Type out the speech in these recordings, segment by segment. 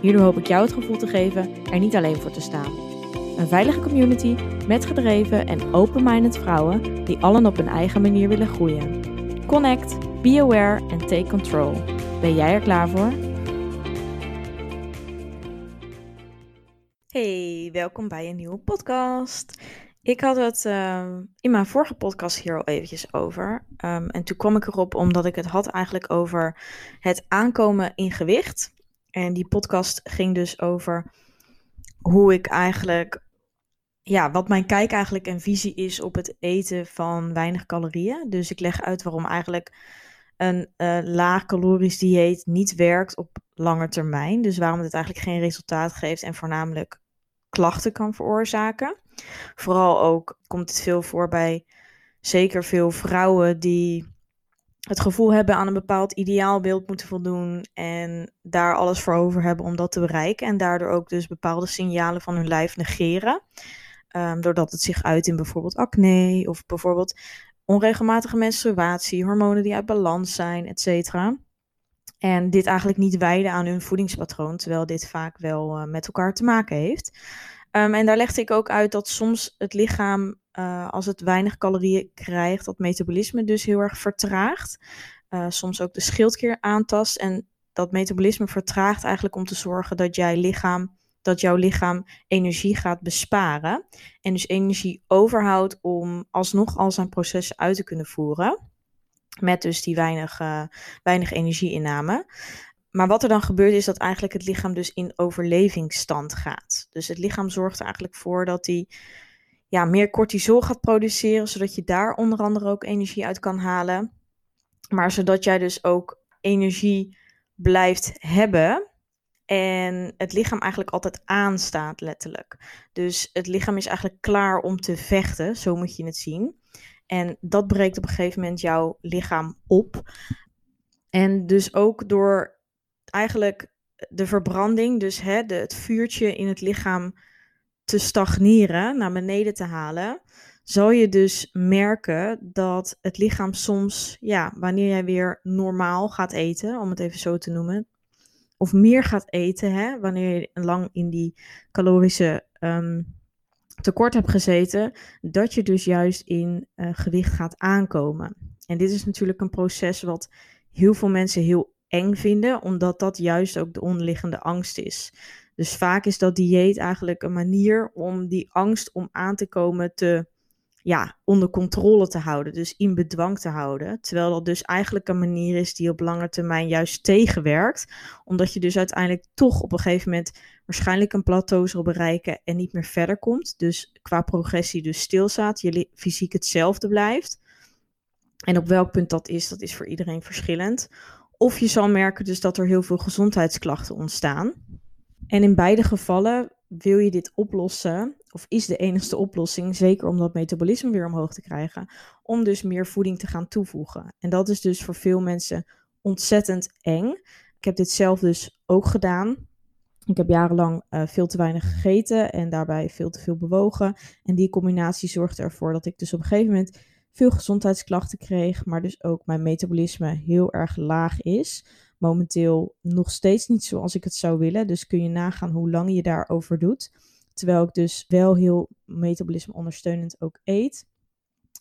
Hierdoor hoop ik jou het gevoel te geven er niet alleen voor te staan. Een veilige community met gedreven en open-minded vrouwen die allen op hun eigen manier willen groeien. Connect, be aware en take control. Ben jij er klaar voor? Hey, welkom bij een nieuwe podcast. Ik had het ehm, in mijn vorige podcast hier al eventjes over. Ehm, en toen kwam ik erop omdat ik het had eigenlijk over het aankomen in gewicht. En die podcast ging dus over hoe ik eigenlijk, ja, wat mijn kijk eigenlijk en visie is op het eten van weinig calorieën. Dus ik leg uit waarom eigenlijk een uh, laag calorisch dieet niet werkt op lange termijn. Dus waarom het eigenlijk geen resultaat geeft en voornamelijk klachten kan veroorzaken. Vooral ook komt het veel voor bij zeker veel vrouwen die het gevoel hebben aan een bepaald ideaalbeeld moeten voldoen en daar alles voor over hebben om dat te bereiken en daardoor ook dus bepaalde signalen van hun lijf negeren. Um, doordat het zich uit in bijvoorbeeld acne of bijvoorbeeld onregelmatige menstruatie, hormonen die uit balans zijn, etc. En dit eigenlijk niet wijden aan hun voedingspatroon, terwijl dit vaak wel uh, met elkaar te maken heeft. Um, en daar legde ik ook uit dat soms het lichaam uh, als het weinig calorieën krijgt, dat metabolisme dus heel erg vertraagt. Uh, soms ook de schildklier aantast. En dat metabolisme vertraagt eigenlijk om te zorgen dat, jij lichaam, dat jouw lichaam energie gaat besparen. En dus energie overhoudt om alsnog al zijn processen uit te kunnen voeren. Met dus die weinig, uh, weinig energieinname. Maar wat er dan gebeurt is dat eigenlijk het lichaam dus in overlevingsstand gaat. Dus het lichaam zorgt er eigenlijk voor dat hij ja, meer cortisol gaat produceren, zodat je daar onder andere ook energie uit kan halen. Maar zodat jij dus ook energie blijft hebben en het lichaam eigenlijk altijd aanstaat, letterlijk. Dus het lichaam is eigenlijk klaar om te vechten, zo moet je het zien. En dat breekt op een gegeven moment jouw lichaam op. En dus ook door eigenlijk de verbranding, dus hè, het vuurtje in het lichaam te stagneren, naar beneden te halen, zal je dus merken dat het lichaam soms, ja, wanneer jij weer normaal gaat eten, om het even zo te noemen, of meer gaat eten, hè, wanneer je lang in die calorische um, tekort hebt gezeten, dat je dus juist in uh, gewicht gaat aankomen. En dit is natuurlijk een proces wat heel veel mensen heel eng vinden, omdat dat juist ook de onderliggende angst is. Dus vaak is dat dieet eigenlijk een manier om die angst om aan te komen te ja, onder controle te houden, dus in bedwang te houden. Terwijl dat dus eigenlijk een manier is die op lange termijn juist tegenwerkt, omdat je dus uiteindelijk toch op een gegeven moment waarschijnlijk een plateau zal bereiken en niet meer verder komt. Dus qua progressie dus stilstaat, je fysiek hetzelfde blijft. En op welk punt dat is, dat is voor iedereen verschillend. Of je zal merken dus dat er heel veel gezondheidsklachten ontstaan. En in beide gevallen wil je dit oplossen, of is de enigste oplossing, zeker om dat metabolisme weer omhoog te krijgen, om dus meer voeding te gaan toevoegen. En dat is dus voor veel mensen ontzettend eng. Ik heb dit zelf dus ook gedaan. Ik heb jarenlang uh, veel te weinig gegeten en daarbij veel te veel bewogen. En die combinatie zorgde ervoor dat ik dus op een gegeven moment veel gezondheidsklachten kreeg, maar dus ook mijn metabolisme heel erg laag is. Momenteel nog steeds niet zoals ik het zou willen, dus kun je nagaan hoe lang je daarover doet. Terwijl ik dus wel heel metabolisme ondersteunend ook eet.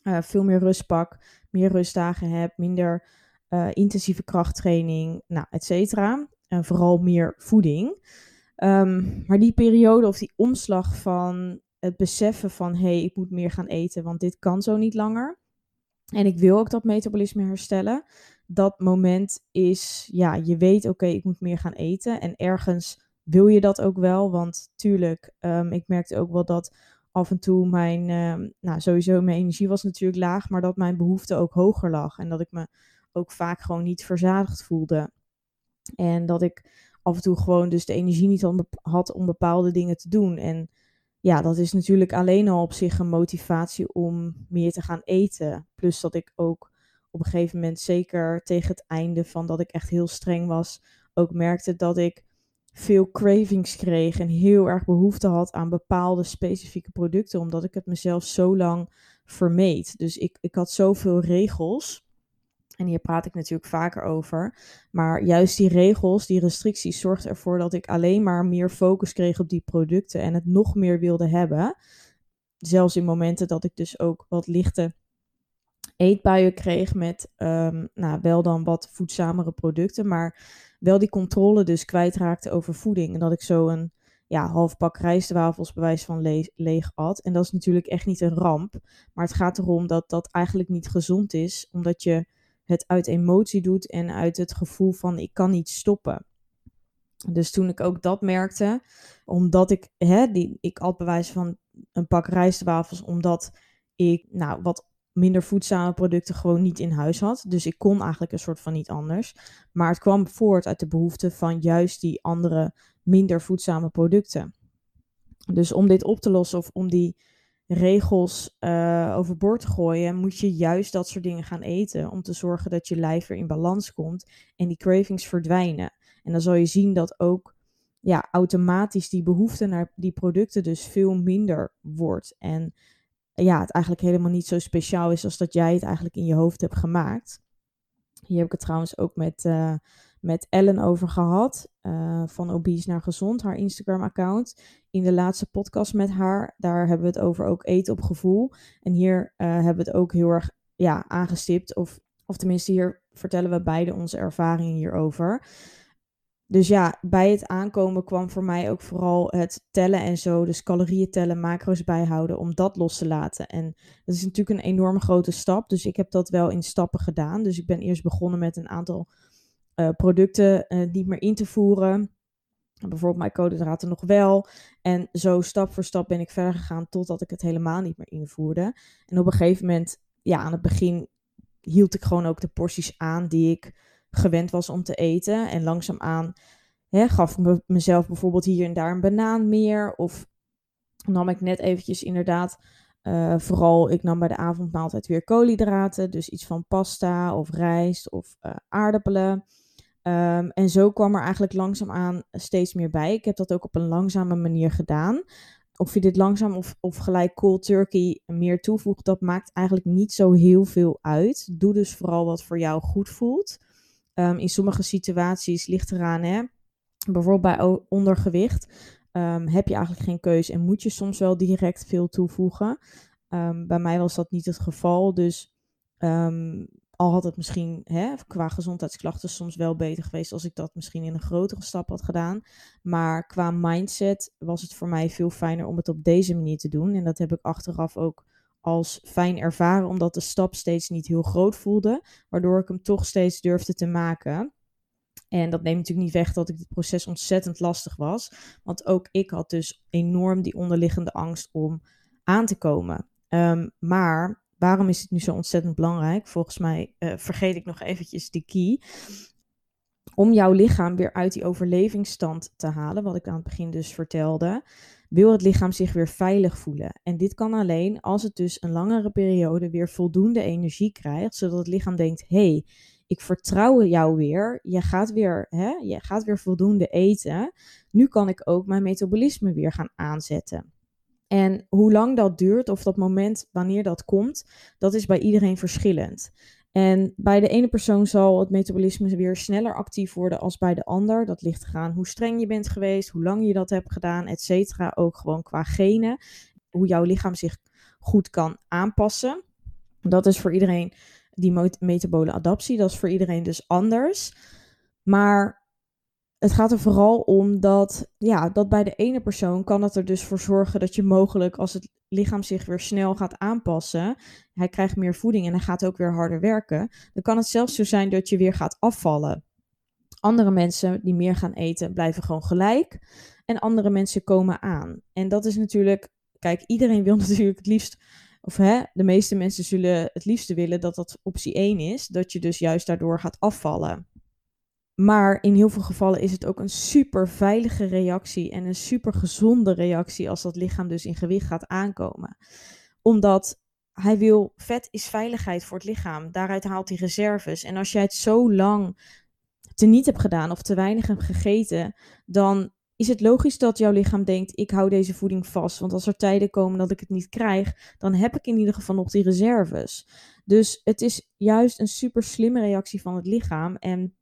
Uh, veel meer rust pak, meer rustdagen heb, minder uh, intensieve krachttraining, nou, et cetera. En vooral meer voeding. Um, maar die periode of die omslag van het beseffen van hé, hey, ik moet meer gaan eten, want dit kan zo niet langer. En ik wil ook dat metabolisme herstellen. Dat moment is, ja, je weet, oké, ik moet meer gaan eten. En ergens wil je dat ook wel, want tuurlijk, um, ik merkte ook wel dat af en toe mijn, um, nou sowieso mijn energie was natuurlijk laag, maar dat mijn behoefte ook hoger lag. En dat ik me ook vaak gewoon niet verzadigd voelde. En dat ik af en toe gewoon dus de energie niet had om bepaalde dingen te doen. En ja, dat is natuurlijk alleen al op zich een motivatie om meer te gaan eten. Plus dat ik ook op een gegeven moment, zeker tegen het einde van dat ik echt heel streng was, ook merkte dat ik veel cravings kreeg en heel erg behoefte had aan bepaalde specifieke producten, omdat ik het mezelf zo lang vermeed. Dus ik, ik had zoveel regels. En hier praat ik natuurlijk vaker over. Maar juist die regels, die restricties, zorgden ervoor dat ik alleen maar meer focus kreeg op die producten en het nog meer wilde hebben. Zelfs in momenten dat ik dus ook wat lichte eetbuien kreeg met um, nou, wel dan wat voedzamere producten, maar wel die controle dus kwijtraakte over voeding. En dat ik zo een ja, half pak rijstwafels bewijs van le leeg at. En dat is natuurlijk echt niet een ramp, maar het gaat erom dat dat eigenlijk niet gezond is, omdat je het uit emotie doet en uit het gevoel van ik kan niet stoppen. Dus toen ik ook dat merkte, omdat ik, hè, die, ik bewijs van een pak rijstwafels, omdat ik nou, wat minder voedzame producten gewoon niet in huis had. Dus ik kon eigenlijk een soort van niet anders. Maar het kwam voort uit de behoefte van juist die andere minder voedzame producten. Dus om dit op te lossen of om die regels uh, overboord te gooien, moet je juist dat soort dingen gaan eten. Om te zorgen dat je lijf weer in balans komt en die cravings verdwijnen. En dan zal je zien dat ook ja, automatisch die behoefte naar die producten dus veel minder wordt. En ja, het eigenlijk helemaal niet zo speciaal is als dat jij het eigenlijk in je hoofd hebt gemaakt. Hier heb ik het trouwens ook met, uh, met Ellen over gehad, uh, van Obese naar Gezond, haar Instagram-account. In de laatste podcast met haar, daar hebben we het over ook eten op gevoel. En hier uh, hebben we het ook heel erg ja, aangestipt, of, of tenminste hier vertellen we beide onze ervaringen hierover. Dus ja, bij het aankomen kwam voor mij ook vooral het tellen en zo. Dus calorieën tellen, macro's bijhouden, om dat los te laten. En dat is natuurlijk een enorme grote stap. Dus ik heb dat wel in stappen gedaan. Dus ik ben eerst begonnen met een aantal uh, producten uh, niet meer in te voeren. Bijvoorbeeld mijn koolhydraten nog wel. En zo stap voor stap ben ik verder gegaan totdat ik het helemaal niet meer invoerde. En op een gegeven moment, ja, aan het begin hield ik gewoon ook de porties aan die ik gewend was om te eten. En langzaamaan hè, gaf ik mezelf bijvoorbeeld hier en daar een banaan meer. Of nam ik net eventjes inderdaad, uh, vooral ik nam bij de avondmaaltijd weer koolhydraten. Dus iets van pasta of rijst of uh, aardappelen. Um, en zo kwam er eigenlijk langzaamaan steeds meer bij. Ik heb dat ook op een langzame manier gedaan. Of je dit langzaam of, of gelijk cold turkey meer toevoegt, dat maakt eigenlijk niet zo heel veel uit. Doe dus vooral wat voor jou goed voelt. Um, in sommige situaties ligt eraan, hè, bijvoorbeeld bij ondergewicht, um, heb je eigenlijk geen keuze en moet je soms wel direct veel toevoegen. Um, bij mij was dat niet het geval, dus al had het misschien hè, qua gezondheidsklachten soms wel beter geweest als ik dat misschien in een grotere stap had gedaan. Maar qua mindset was het voor mij veel fijner om het op deze manier te doen. En dat heb ik achteraf ook als fijn ervaren, omdat de stap steeds niet heel groot voelde, waardoor ik hem toch steeds durfde te maken. En dat neemt natuurlijk niet weg dat ik dit proces ontzettend lastig was, want ook ik had dus enorm die onderliggende angst om aan te komen. Um, maar waarom is het nu zo ontzettend belangrijk? Volgens mij uh, vergeet ik nog eventjes de key. Om jouw lichaam weer uit die overlevingsstand te halen, wat ik aan het begin dus vertelde wil het lichaam zich weer veilig voelen. En dit kan alleen als het dus een langere periode weer voldoende energie krijgt, zodat het lichaam denkt: hey, ik vertrouw jou weer. Je gaat weer, hè, je gaat weer voldoende eten. Nu kan ik ook mijn metabolisme weer gaan aanzetten. En hoe lang dat duurt, of dat moment wanneer dat komt, dat is bij iedereen verschillend. En bij de ene persoon zal het metabolisme weer sneller actief worden als bij de ander. Dat ligt eraan hoe streng je bent geweest, hoe lang je dat hebt gedaan, et cetera. Ook gewoon qua genen, hoe jouw lichaam zich goed kan aanpassen. Dat is voor iedereen die metabole adaptie, dat is voor iedereen dus anders. Maar het gaat er vooral om dat, ja, dat bij de ene persoon kan het er dus voor zorgen dat je mogelijk als het lichaam zich weer snel gaat aanpassen, hij krijgt meer voeding en hij gaat ook weer harder werken, dan kan het zelfs zo zijn dat je weer gaat afvallen. Andere mensen die meer gaan eten blijven gewoon gelijk en andere mensen komen aan. En dat is natuurlijk, kijk, iedereen wil natuurlijk het liefst of hè, de meeste mensen zullen het liefste willen dat dat optie 1 is, dat je dus juist daardoor gaat afvallen. Maar in heel veel gevallen is het ook een super veilige reactie en een super gezonde reactie als dat lichaam dus in gewicht gaat aankomen. Omdat hij wil, vet is veiligheid voor het lichaam. Daaruit haalt hij reserves. En als jij het zo lang te niet hebt gedaan of te weinig hebt gegeten, dan is het logisch dat jouw lichaam denkt: ik hou deze voeding vast. Want als er tijden komen dat ik het niet krijg, dan heb ik in ieder geval nog die reserves. Dus het is juist een super slimme reactie van het lichaam. En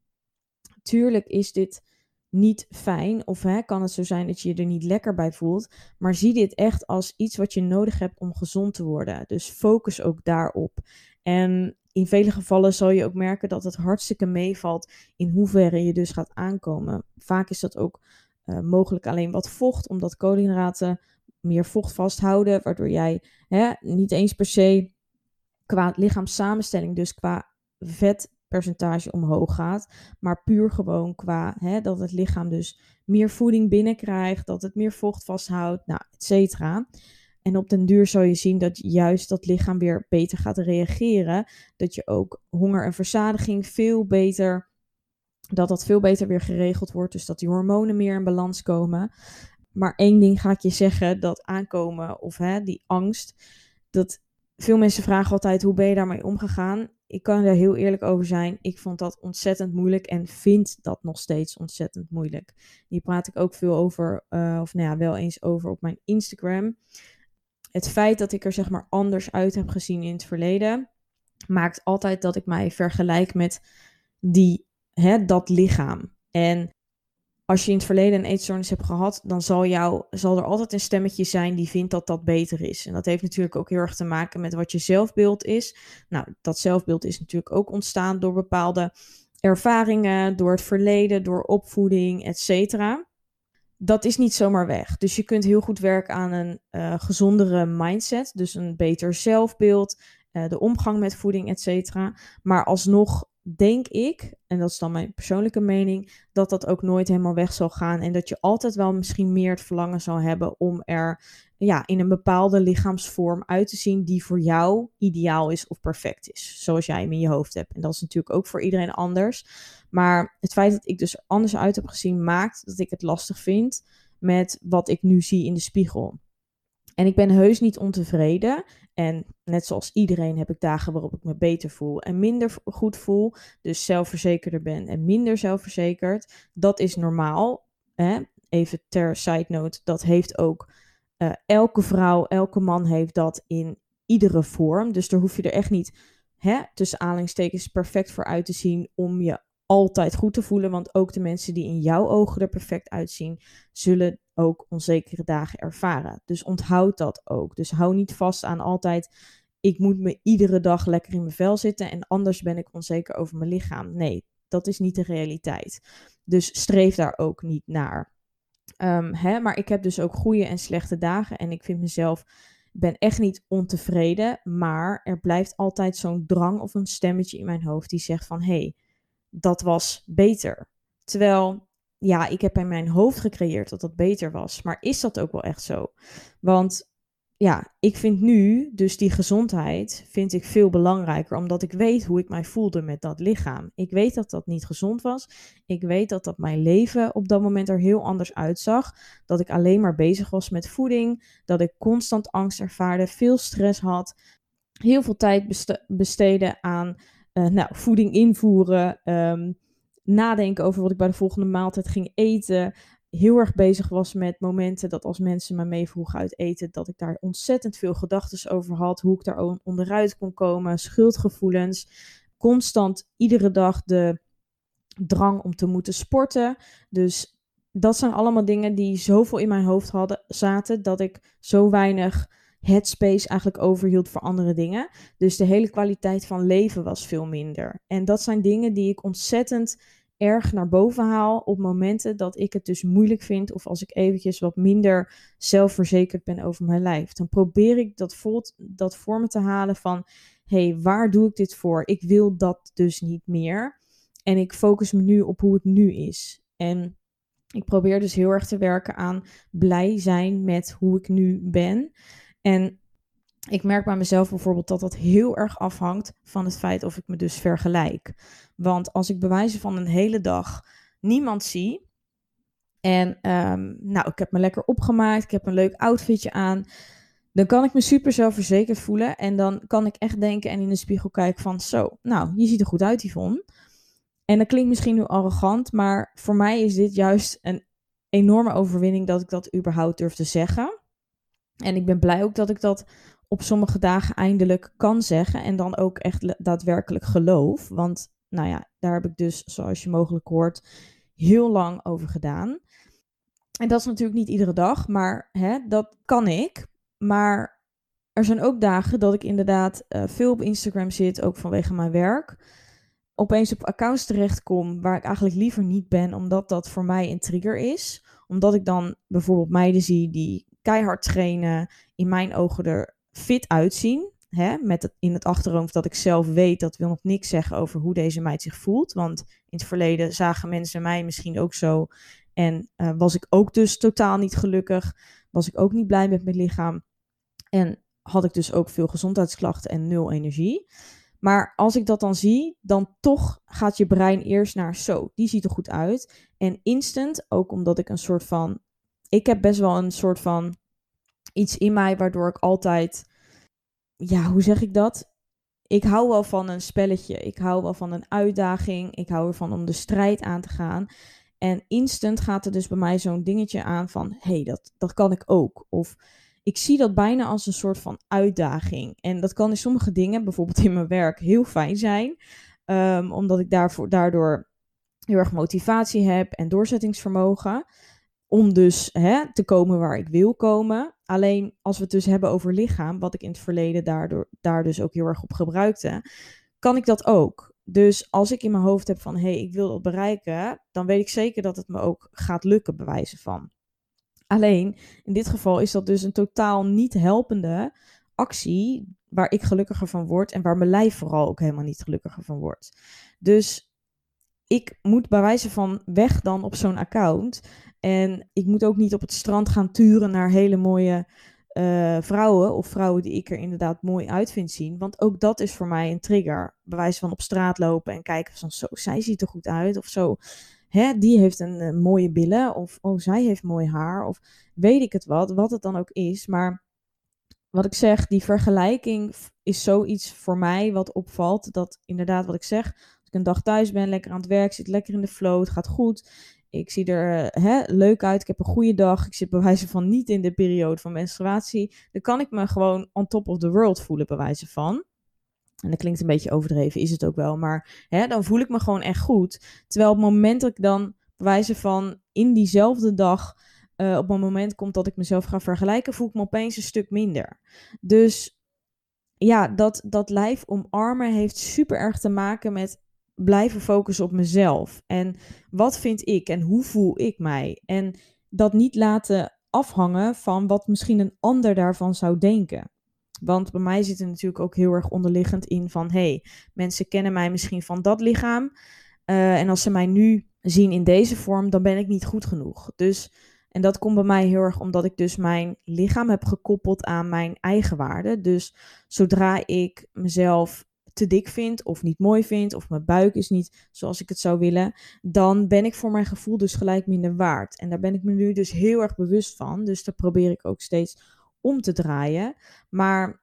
tuurlijk is dit niet fijn. Of hè, kan het zo zijn dat je je er niet lekker bij voelt. Maar zie dit echt als iets wat je nodig hebt om gezond te worden. Dus focus ook daarop. En in vele gevallen zal je ook merken dat het hartstikke meevalt in hoeverre je dus gaat aankomen. Vaak is dat ook uh, mogelijk alleen wat vocht, omdat koolhydraten meer vocht vasthouden, waardoor jij hè, niet eens per se qua lichaamssamenstelling, dus qua vetpercentage omhoog gaat, maar puur gewoon qua hè, dat het lichaam dus meer voeding binnenkrijgt, dat het meer vocht vasthoudt, nou, et cetera. En op den duur zal je zien dat juist dat lichaam weer beter gaat reageren. Dat je ook honger en verzadiging veel beter dat dat veel beter weer geregeld wordt. Dus dat die hormonen meer in balans komen. Maar één ding ga ik je zeggen, dat aankomen of hè, die angst. Dat veel mensen vragen altijd, hoe ben je daarmee omgegaan? Ik kan er heel eerlijk over zijn. Ik vond dat ontzettend moeilijk en vind dat nog steeds ontzettend moeilijk. Hier praat ik ook veel over, uh, of nou ja, wel eens over op mijn Instagram. Het feit dat ik er zeg maar anders uit heb gezien in het verleden, maakt altijd dat ik mij vergelijk met die hè, dat lichaam. En als je in het verleden een eetstoornis hebt gehad, dan zal, jou, zal er altijd een stemmetje zijn die vindt dat dat beter is. En dat heeft natuurlijk ook heel erg te maken met wat je zelfbeeld is. Nou, dat zelfbeeld is natuurlijk ook ontstaan door bepaalde ervaringen, door het verleden, door opvoeding, etc. Dat is niet zomaar weg. Dus je kunt heel goed werken aan een uh, gezondere mindset, dus een beter zelfbeeld, uh, de omgang met voeding, etc. Maar alsnog denk ik, en dat is dan mijn persoonlijke mening, dat dat ook nooit helemaal weg zal gaan. En dat je altijd wel misschien meer het verlangen zal hebben om er ja, in een bepaalde lichaamsvorm uit te zien die voor jou ideaal is of perfect is. Zoals jij hem in je hoofd hebt. En dat is natuurlijk ook voor iedereen anders. Maar het feit dat ik dus anders uit heb gezien, maakt dat ik het lastig vind met wat ik nu zie in de spiegel. En ik ben heus niet ontevreden. En net zoals iedereen heb ik dagen waarop ik me beter voel en minder goed voel. Dus zelfverzekerder ben en minder zelfverzekerd. Dat is normaal. Hè? Even ter side note, dat heeft ook uh, elke vrouw, elke man heeft dat in iedere vorm. Dus daar hoef je er echt niet hè, tussen aanhalingstekens perfect voor uit te zien om je altijd goed te voelen. Want ook de mensen die in jouw ogen er perfect uitzien, zullen ook onzekere dagen ervaren. Dus onthoud dat ook. Dus hou niet vast aan altijd. Ik moet me iedere dag lekker in mijn vel zitten en anders ben ik onzeker over mijn lichaam. Nee, dat is niet de realiteit. Dus streef daar ook niet naar. Um, hè, maar ik heb dus ook goede en slechte dagen en ik vind mezelf ben echt niet ontevreden, maar er blijft altijd zo'n drang of een stemmetje in mijn hoofd die zegt van hé, hey, dat was beter. Terwijl ja, ik heb in mijn hoofd gecreëerd dat dat beter was. Maar is dat ook wel echt zo? Want ja, ik vind nu dus die gezondheid vind ik veel belangrijker, omdat ik weet hoe ik mij voelde met dat lichaam. Ik weet dat dat niet gezond was. Ik weet dat dat mijn leven op dat moment er heel anders uitzag. Dat ik alleen maar bezig was met voeding, dat ik constant angst ervaarde, veel stress had, heel veel tijd besteden aan uh, nou, voeding invoeren. Um, nadenken over wat ik bij de volgende maaltijd ging eten. Heel erg bezig was met momenten dat als mensen me meevroegen uit eten, dat ik daar ontzettend veel gedachten over had. Hoe ik daar onderuit kon komen, schuldgevoelens. Constant iedere dag de drang om te moeten sporten. Dus dat zijn allemaal dingen die zoveel in mijn hoofd hadden, zaten dat ik zo weinig headspace eigenlijk overhield voor andere dingen. Dus de hele kwaliteit van leven was veel minder. En dat zijn dingen die ik ontzettend erg naar boven haal op momenten dat ik het dus moeilijk vind of als ik eventjes wat minder zelfverzekerd ben over mijn lijf. Dan probeer ik dat, vol, dat voor me te halen van, hé, hey, waar doe ik dit voor? Ik wil dat dus niet meer. En ik focus me nu op hoe het nu is. En ik probeer dus heel erg te werken aan blij zijn met hoe ik nu ben. En ik merk bij mezelf bijvoorbeeld dat dat heel erg afhangt van het feit of ik me dus vergelijk. Want als ik bewijzen van een hele dag niemand zie. En ehm, nou, ik heb me lekker opgemaakt, ik heb een leuk outfitje aan. Dan kan ik me super zelfverzekerd voelen. En dan kan ik echt denken en in de spiegel kijken van zo, nou, je ziet er goed uit Yvonne. En dat klinkt misschien nu arrogant, maar voor mij is dit juist een enorme overwinning dat ik dat überhaupt durf te zeggen. En ik ben blij ook dat ik dat op sommige dagen eindelijk kan zeggen en dan ook echt daadwerkelijk geloof. Want nou ja, daar heb ik dus, zoals je mogelijk hoort, heel lang over gedaan. En dat is natuurlijk niet iedere dag, maar hè, dat kan ik. Maar er zijn ook dagen dat ik inderdaad uh, veel op Instagram zit, ook vanwege mijn werk. Opeens op accounts terechtkom waar ik eigenlijk liever niet ben, omdat dat voor mij een trigger is. Omdat ik dan bijvoorbeeld meiden zie die keihard trainen, in mijn ogen er fit uitzien. Hè, met in het achterhoofd dat ik zelf weet, dat wil nog niks zeggen over hoe deze meid zich voelt. Want in het verleden zagen mensen mij misschien ook zo. En uh, was ik ook dus totaal niet gelukkig. Was ik ook niet blij met mijn lichaam. En had ik dus ook veel gezondheidsklachten en nul energie. Maar als ik dat dan zie, dan toch gaat je brein eerst naar zo, die ziet er goed uit. En instant, ook omdat ik een soort van. Ik heb best wel een soort van iets in mij waardoor ik altijd. Ja, hoe zeg ik dat? Ik hou wel van een spelletje. Ik hou wel van een uitdaging. Ik hou ervan om de strijd aan te gaan. En instant gaat er dus bij mij zo'n dingetje aan van: hé, hey, dat, dat kan ik ook. Of ik zie dat bijna als een soort van uitdaging. En dat kan in sommige dingen, bijvoorbeeld in mijn werk, heel fijn zijn. Um, omdat ik daarvoor, daardoor heel erg motivatie heb en doorzettingsvermogen. Om dus hè, te komen waar ik wil komen. Alleen als we het dus hebben over lichaam, wat ik in het verleden daardoor, daar dus ook heel erg op gebruikte, kan ik dat ook. Dus als ik in mijn hoofd heb van hé, hey, ik wil dat bereiken, dan weet ik zeker dat het me ook gaat lukken, bewijzen van. Alleen in dit geval is dat dus een totaal niet helpende actie waar ik gelukkiger van word en waar mijn lijf vooral ook helemaal niet gelukkiger van wordt. Dus ik moet bij wijze van weg dan op zo'n account. En ik moet ook niet op het strand gaan turen naar hele mooie uh, vrouwen of vrouwen die ik er inderdaad mooi uit vind zien. Want ook dat is voor mij een trigger. Bij wijze van op straat lopen en kijken van zo, zij ziet er goed uit of zo hè, die heeft een, een, mooie billen of oh, zij heeft mooi haar of weet ik het wat, wat het dan ook is. Maar wat ik zeg, die vergelijking is zoiets voor mij wat opvalt. Dat inderdaad wat ik zeg, ik een dag thuis ben, lekker aan het werk, zit lekker in de flow, het gaat goed. Ik zie er hè, leuk uit, ik heb een goede dag. Ik zit bij wijze van niet in de periode van menstruatie. Dan kan ik me gewoon on top of the world voelen bij wijze van. En dat klinkt een beetje overdreven, is het ook wel. Maar hè, dan voel ik me gewoon echt goed. Terwijl op het moment dat ik dan bewijzen van in diezelfde dag. Uh, op een moment komt dat ik mezelf ga vergelijken, voel ik me opeens een stuk minder. Dus ja, dat, dat lijf omarmen heeft super erg te maken met blijven focussen op mezelf. En wat vind ik en hoe voel ik mij? En dat niet laten afhangen van wat misschien een ander daarvan zou denken. Want bij mij zit er natuurlijk ook heel erg onderliggend in van... hey, mensen kennen mij misschien van dat lichaam. Uh, en als ze mij nu zien in deze vorm, dan ben ik niet goed genoeg. Dus, en dat komt bij mij heel erg omdat ik dus mijn lichaam heb gekoppeld aan mijn eigen waarde. Dus zodra ik mezelf te dik vind of niet mooi vind of mijn buik is niet zoals ik het zou willen, dan ben ik voor mijn gevoel dus gelijk minder waard. En daar ben ik me nu dus heel erg bewust van. Dus daar probeer ik ook steeds om te draaien. Maar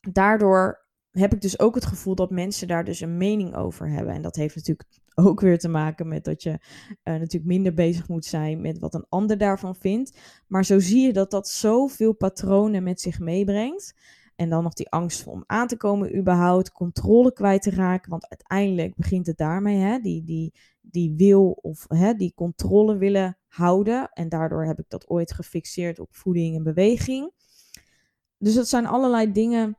daardoor heb ik dus ook het gevoel dat mensen daar dus een mening over hebben. En dat heeft natuurlijk ook weer te maken met dat je uh, natuurlijk minder bezig moet zijn met wat een ander daarvan vindt. Maar zo zie je dat dat zoveel patronen met zich meebrengt. En dan nog die angst om aan te komen überhaupt, controle kwijt te raken. Want uiteindelijk begint het daarmee, hè? Die, die, die wil of hè, die controle willen houden. En daardoor heb ik dat ooit gefixeerd op voeding en beweging. Dus dat zijn allerlei dingen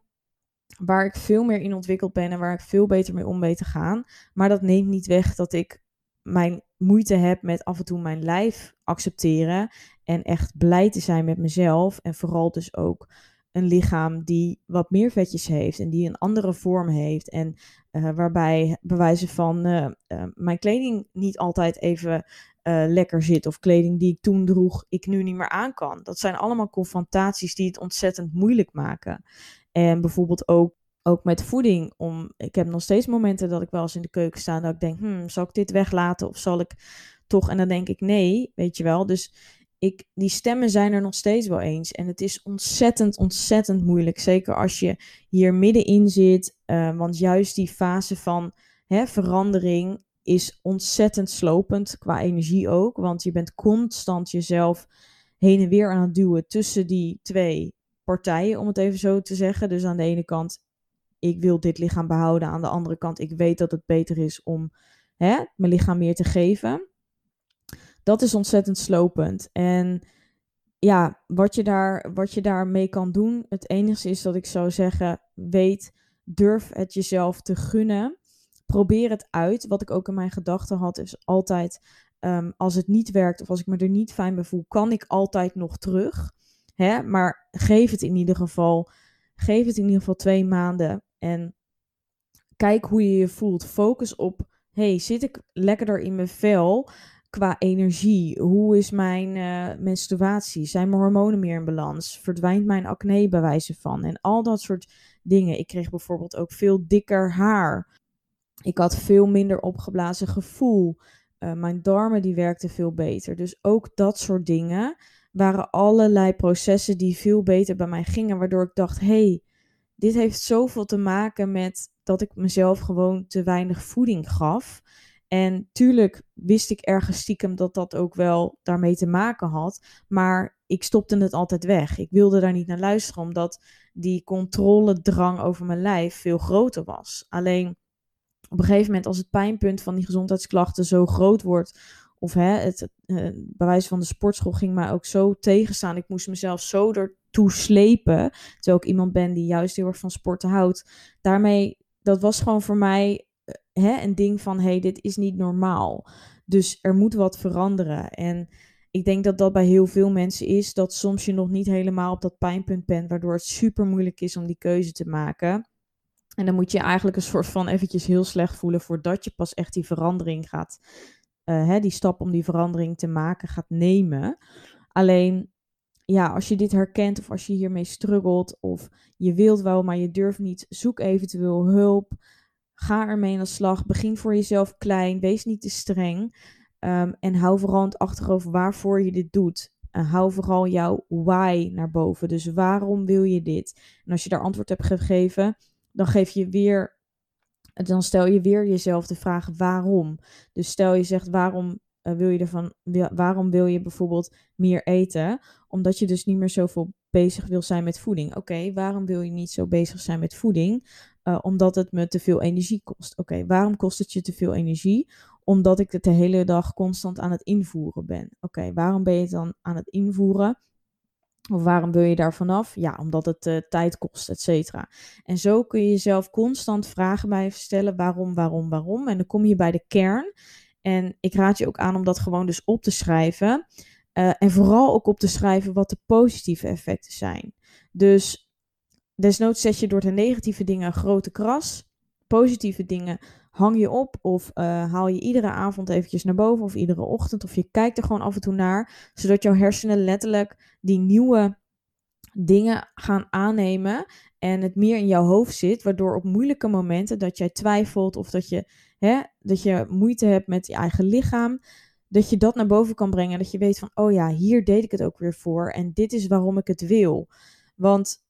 waar ik veel meer in ontwikkeld ben en waar ik veel beter mee om weet te gaan. Maar dat neemt niet weg dat ik mijn moeite heb met af en toe mijn lijf accepteren en echt blij te zijn met mezelf. En vooral dus ook een lichaam die wat meer vetjes heeft en die een andere vorm heeft. En uh, waarbij bewijzen van uh, uh, mijn kleding niet altijd even lekker zit. Of kleding die ik toen droeg, ik nu niet meer aan kan. Dat zijn allemaal confrontaties die het ontzettend moeilijk maken. En bijvoorbeeld ook, ook met voeding. Om, ik heb nog steeds momenten dat ik wel eens in de keuken sta dat ik denk, hmm, zal ik dit weglaten of zal ik toch? En dan denk ik nee, weet je wel. Dus ik, die stemmen zijn er nog steeds wel eens. En het is ontzettend, ontzettend moeilijk. Zeker als je hier middenin zit. Uh, want juist die fase van hè, verandering is ontzettend slopend qua energie ook. Want je bent constant jezelf heen en weer aan het duwen tussen die twee partijen, om het even zo te zeggen. Dus aan de ene kant, ik wil dit lichaam behouden. Aan de andere kant, ik weet dat het beter is om hè, mijn lichaam meer te geven. Dat is ontzettend slopend. En ja, wat je, daar, wat je daarmee kan doen, het enige is dat ik zou zeggen, weet, durf het jezelf te gunnen. Probeer het uit. Wat ik ook in mijn gedachten had, is altijd, ehm, als het niet werkt of als ik me er niet fijn bij voel, kan ik altijd nog terug. Hè? Maar geef het in ieder geval, geef het in ieder geval twee maanden en kijk hoe je je voelt. Focus op, hey, zit ik lekkerder in mijn vel? Qua energie? Hoe is mijn uh, menstruatie? Zijn mijn hormonen meer in balans? Verdwijnt mijn acne bij wijze van? En al dat soort dingen. Ik kreeg bijvoorbeeld ook veel dikker haar. Ik had veel minder opgeblazen gevoel. Uh, mijn darmen die werkten veel beter. Dus ook dat soort dingen waren allerlei processen die veel beter bij mij gingen. Waardoor ik dacht, hey, dit heeft zoveel te maken met dat ik mezelf gewoon te weinig voeding gaf. En tuurlijk wist ik ergens stiekem dat dat ook wel daarmee te maken had. Maar ik stopte het altijd weg. Ik wilde daar niet naar luisteren, omdat die controledrang over mijn lijf veel groter was. Alleen op een gegeven moment, als het pijnpunt van die gezondheidsklachten zo groot wordt. Of hè, het uh, bewijs van de sportschool ging mij ook zo tegenstaan. Ik moest mezelf zo ertoe slepen. Terwijl ik iemand ben die juist heel erg van sporten houdt. Daarmee, dat was gewoon voor mij hè, een ding van, hey, dit is niet normaal. Dus er moet wat veranderen. En ik denk dat dat bij heel veel mensen is, dat soms je nog niet helemaal op dat pijnpunt bent, waardoor het super moeilijk is om die keuze te maken. En dan moet je eigenlijk een soort van eventjes heel slecht voelen voordat je pas echt die verandering gaat, uh, hè, die stap om die verandering te maken gaat nemen. Alleen, ja, als je dit herkent of als je hiermee struggelt of je wilt wel, maar je durft niet, zoek eventueel hulp. Ga ermee aan de slag. Begin voor jezelf klein. Wees niet te streng. Um, en hou vooral in het achterhoofd waarvoor je dit doet. En hou vooral jouw why naar boven. Dus waarom wil je dit? En als je daar antwoord hebt gegeven, dan geef je weer. Dan stel je weer jezelf de vraag waarom. Dus stel je zegt waarom uh, wil je ervan, waarom wil je bijvoorbeeld meer eten? Omdat je dus niet meer zoveel bezig wil zijn met voeding. Oké, waarom wil je niet zo bezig zijn met voeding? Uh, omdat het me te veel energie kost. Oké, waarom kost het je te veel energie? Omdat ik het de hele dag constant aan het invoeren ben. Oké, waarom ben je het dan aan het invoeren? Of waarom wil je daar vanaf? Ja, omdat het uh, tijd kost, et cetera. En zo kun je jezelf constant vragen blijven stellen. Waarom, waarom, waarom? En dan kom je bij de kern. En ik raad je ook aan om dat gewoon dus op te schrijven. Uh, en vooral ook op te schrijven wat de positieve effecten zijn. Dus Desnoods zet je door de negatieve dingen een grote kras. Positieve dingen hang je op of uh, haal je iedere avond eventjes naar boven of iedere ochtend. Of je kijkt er gewoon af en toe naar, zodat jouw hersenen letterlijk die nieuwe dingen gaan aannemen en het meer in jouw hoofd zit, waardoor op moeilijke momenten dat jij twijfelt of dat je, hè, dat je moeite hebt met je eigen lichaam, dat je dat naar boven kan brengen. Dat je weet van, oh ja, hier deed ik het ook weer voor en dit is waarom ik het wil. Want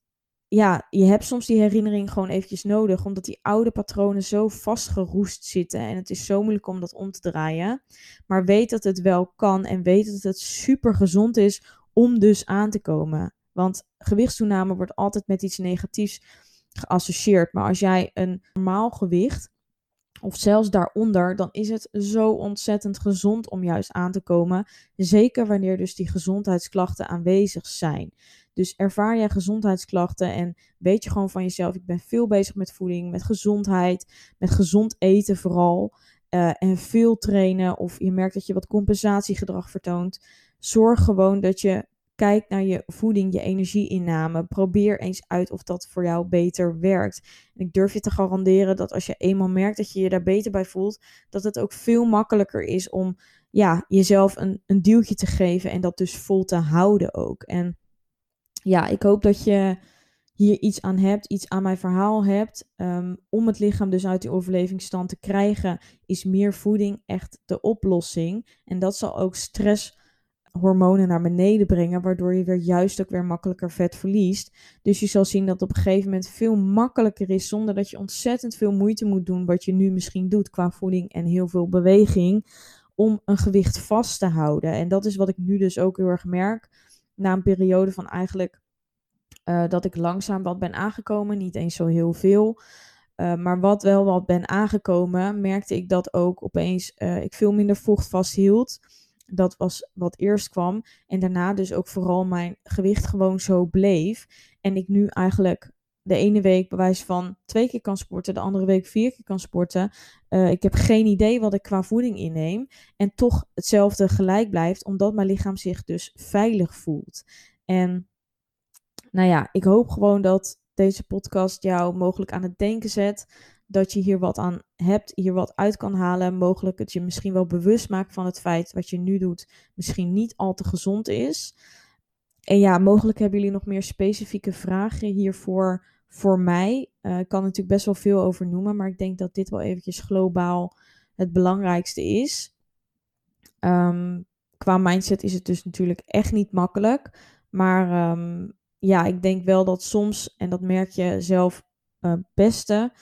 ja, je hebt soms die herinnering gewoon eventjes nodig, omdat die oude patronen zo vastgeroest zitten en het is zo moeilijk om dat om te draaien. Maar weet dat het wel kan en weet dat het super gezond is om dus aan te komen. Want gewichtstoename wordt altijd met iets negatiefs geassocieerd. Maar als jij een normaal gewicht of zelfs daaronder, dan is het zo ontzettend gezond om juist aan te komen. Zeker wanneer dus die gezondheidsklachten aanwezig zijn. Dus ervaar jij gezondheidsklachten en weet je gewoon van jezelf, ik ben veel bezig met voeding, met gezondheid, met gezond eten vooral. Uh, en veel trainen of je merkt dat je wat compensatiegedrag vertoont. Zorg gewoon dat je kijkt naar je voeding, je energieinname. Probeer eens uit of dat voor jou beter werkt. En ik durf je te garanderen dat als je eenmaal merkt dat je je daar beter bij voelt, dat het ook veel makkelijker is om ja, jezelf een, een duwtje te geven en dat dus vol te houden ook. En ja, ik hoop dat je hier iets aan hebt, iets aan mijn verhaal hebt, um, om het lichaam dus uit die overlevingsstand te krijgen, is meer voeding echt de oplossing. En dat zal ook stresshormonen naar beneden brengen, waardoor je weer juist ook weer makkelijker vet verliest. Dus je zal zien dat het op een gegeven moment veel makkelijker is, zonder dat je ontzettend veel moeite moet doen, wat je nu misschien doet qua voeding en heel veel beweging, om een gewicht vast te houden. En dat is wat ik nu dus ook heel erg merk, na een periode van eigenlijk uh, dat ik langzaam wat ben aangekomen. Niet eens zo heel veel. Uh, maar wat wel wat ben aangekomen, merkte ik dat ook opeens uh, ik veel minder vocht vasthield. Dat was wat eerst kwam. En daarna dus ook vooral mijn gewicht gewoon zo bleef. En ik nu eigenlijk de ene week bewijs van twee keer kan sporten, de andere week vier keer kan sporten. Uh, ik heb geen idee wat ik qua voeding inneem. En toch hetzelfde gelijk blijft, omdat mijn lichaam zich dus veilig voelt. En nou ja, ik hoop gewoon dat deze podcast jou mogelijk aan het denken zet. Dat je hier wat aan hebt, hier wat uit kan halen. Mogelijk het je misschien wel bewust maakt van het feit wat je nu doet misschien niet al te gezond is. En ja, mogelijk hebben jullie nog meer specifieke vragen hiervoor voor mij. Uh, ik kan natuurlijk best wel veel over noemen, maar ik denk dat dit wel eventjes globaal het belangrijkste is. Um, qua mindset is het dus natuurlijk echt niet makkelijk. Maar um, ja, ik denk wel dat soms, en dat merk je zelf uh, beste,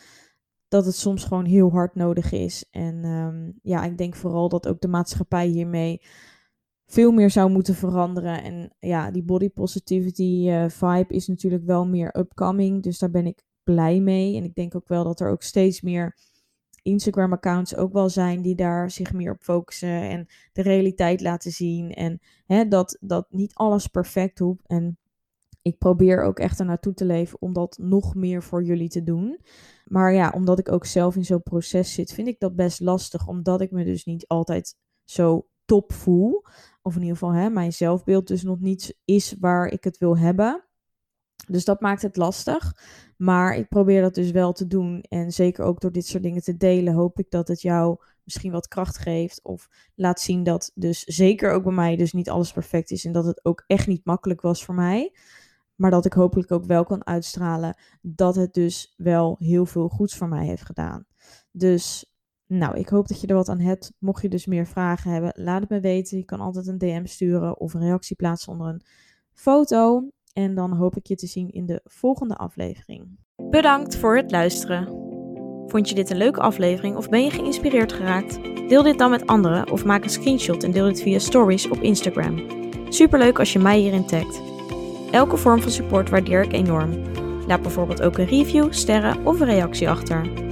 dat het soms gewoon heel hard nodig is. En um, ja, ik denk vooral dat ook de maatschappij hiermee veel meer zou moeten veranderen. En ja, die body positivity uh, vibe is natuurlijk wel meer upcoming. Dus daar ben ik blij mee. En ik denk ook wel dat er ook steeds meer Instagram-accounts ook wel zijn die daar zich meer op focussen en de realiteit laten zien. En hè, dat, dat niet alles perfect hoeft. En ik probeer ook echt er naartoe te leven om dat nog meer voor jullie te doen. Maar ja, omdat ik ook zelf in zo'n proces zit, vind ik dat best lastig. Omdat ik me dus niet altijd zo top voel. Of in ieder geval hè, mijn zelfbeeld dus nog niet is waar ik het wil hebben. Dus dat maakt het lastig. Maar ik probeer dat dus wel te doen. En zeker ook door dit soort dingen te delen, hoop ik dat het jou misschien wat kracht geeft. Of laat zien dat dus zeker ook bij mij dus niet alles perfect is. En dat het ook echt niet makkelijk was voor mij. Maar dat ik hopelijk ook wel kan uitstralen dat het dus wel heel veel goeds voor mij heeft gedaan. Dus nou, ik hoop dat je er wat aan hebt. Mocht je dus meer vragen hebben, laat het me weten. Je kan altijd een DM sturen of een reactie plaatsen onder een foto. En dan hoop ik je te zien in de volgende aflevering. Bedankt voor het luisteren. Vond je dit een leuke aflevering of ben je geïnspireerd geraakt? Deel dit dan met anderen of maak een screenshot en deel dit via stories op Instagram. Superleuk als je mij hierin tagt. Elke vorm van support waardeer ik enorm. Laat bijvoorbeeld ook een review, sterren of een reactie achter.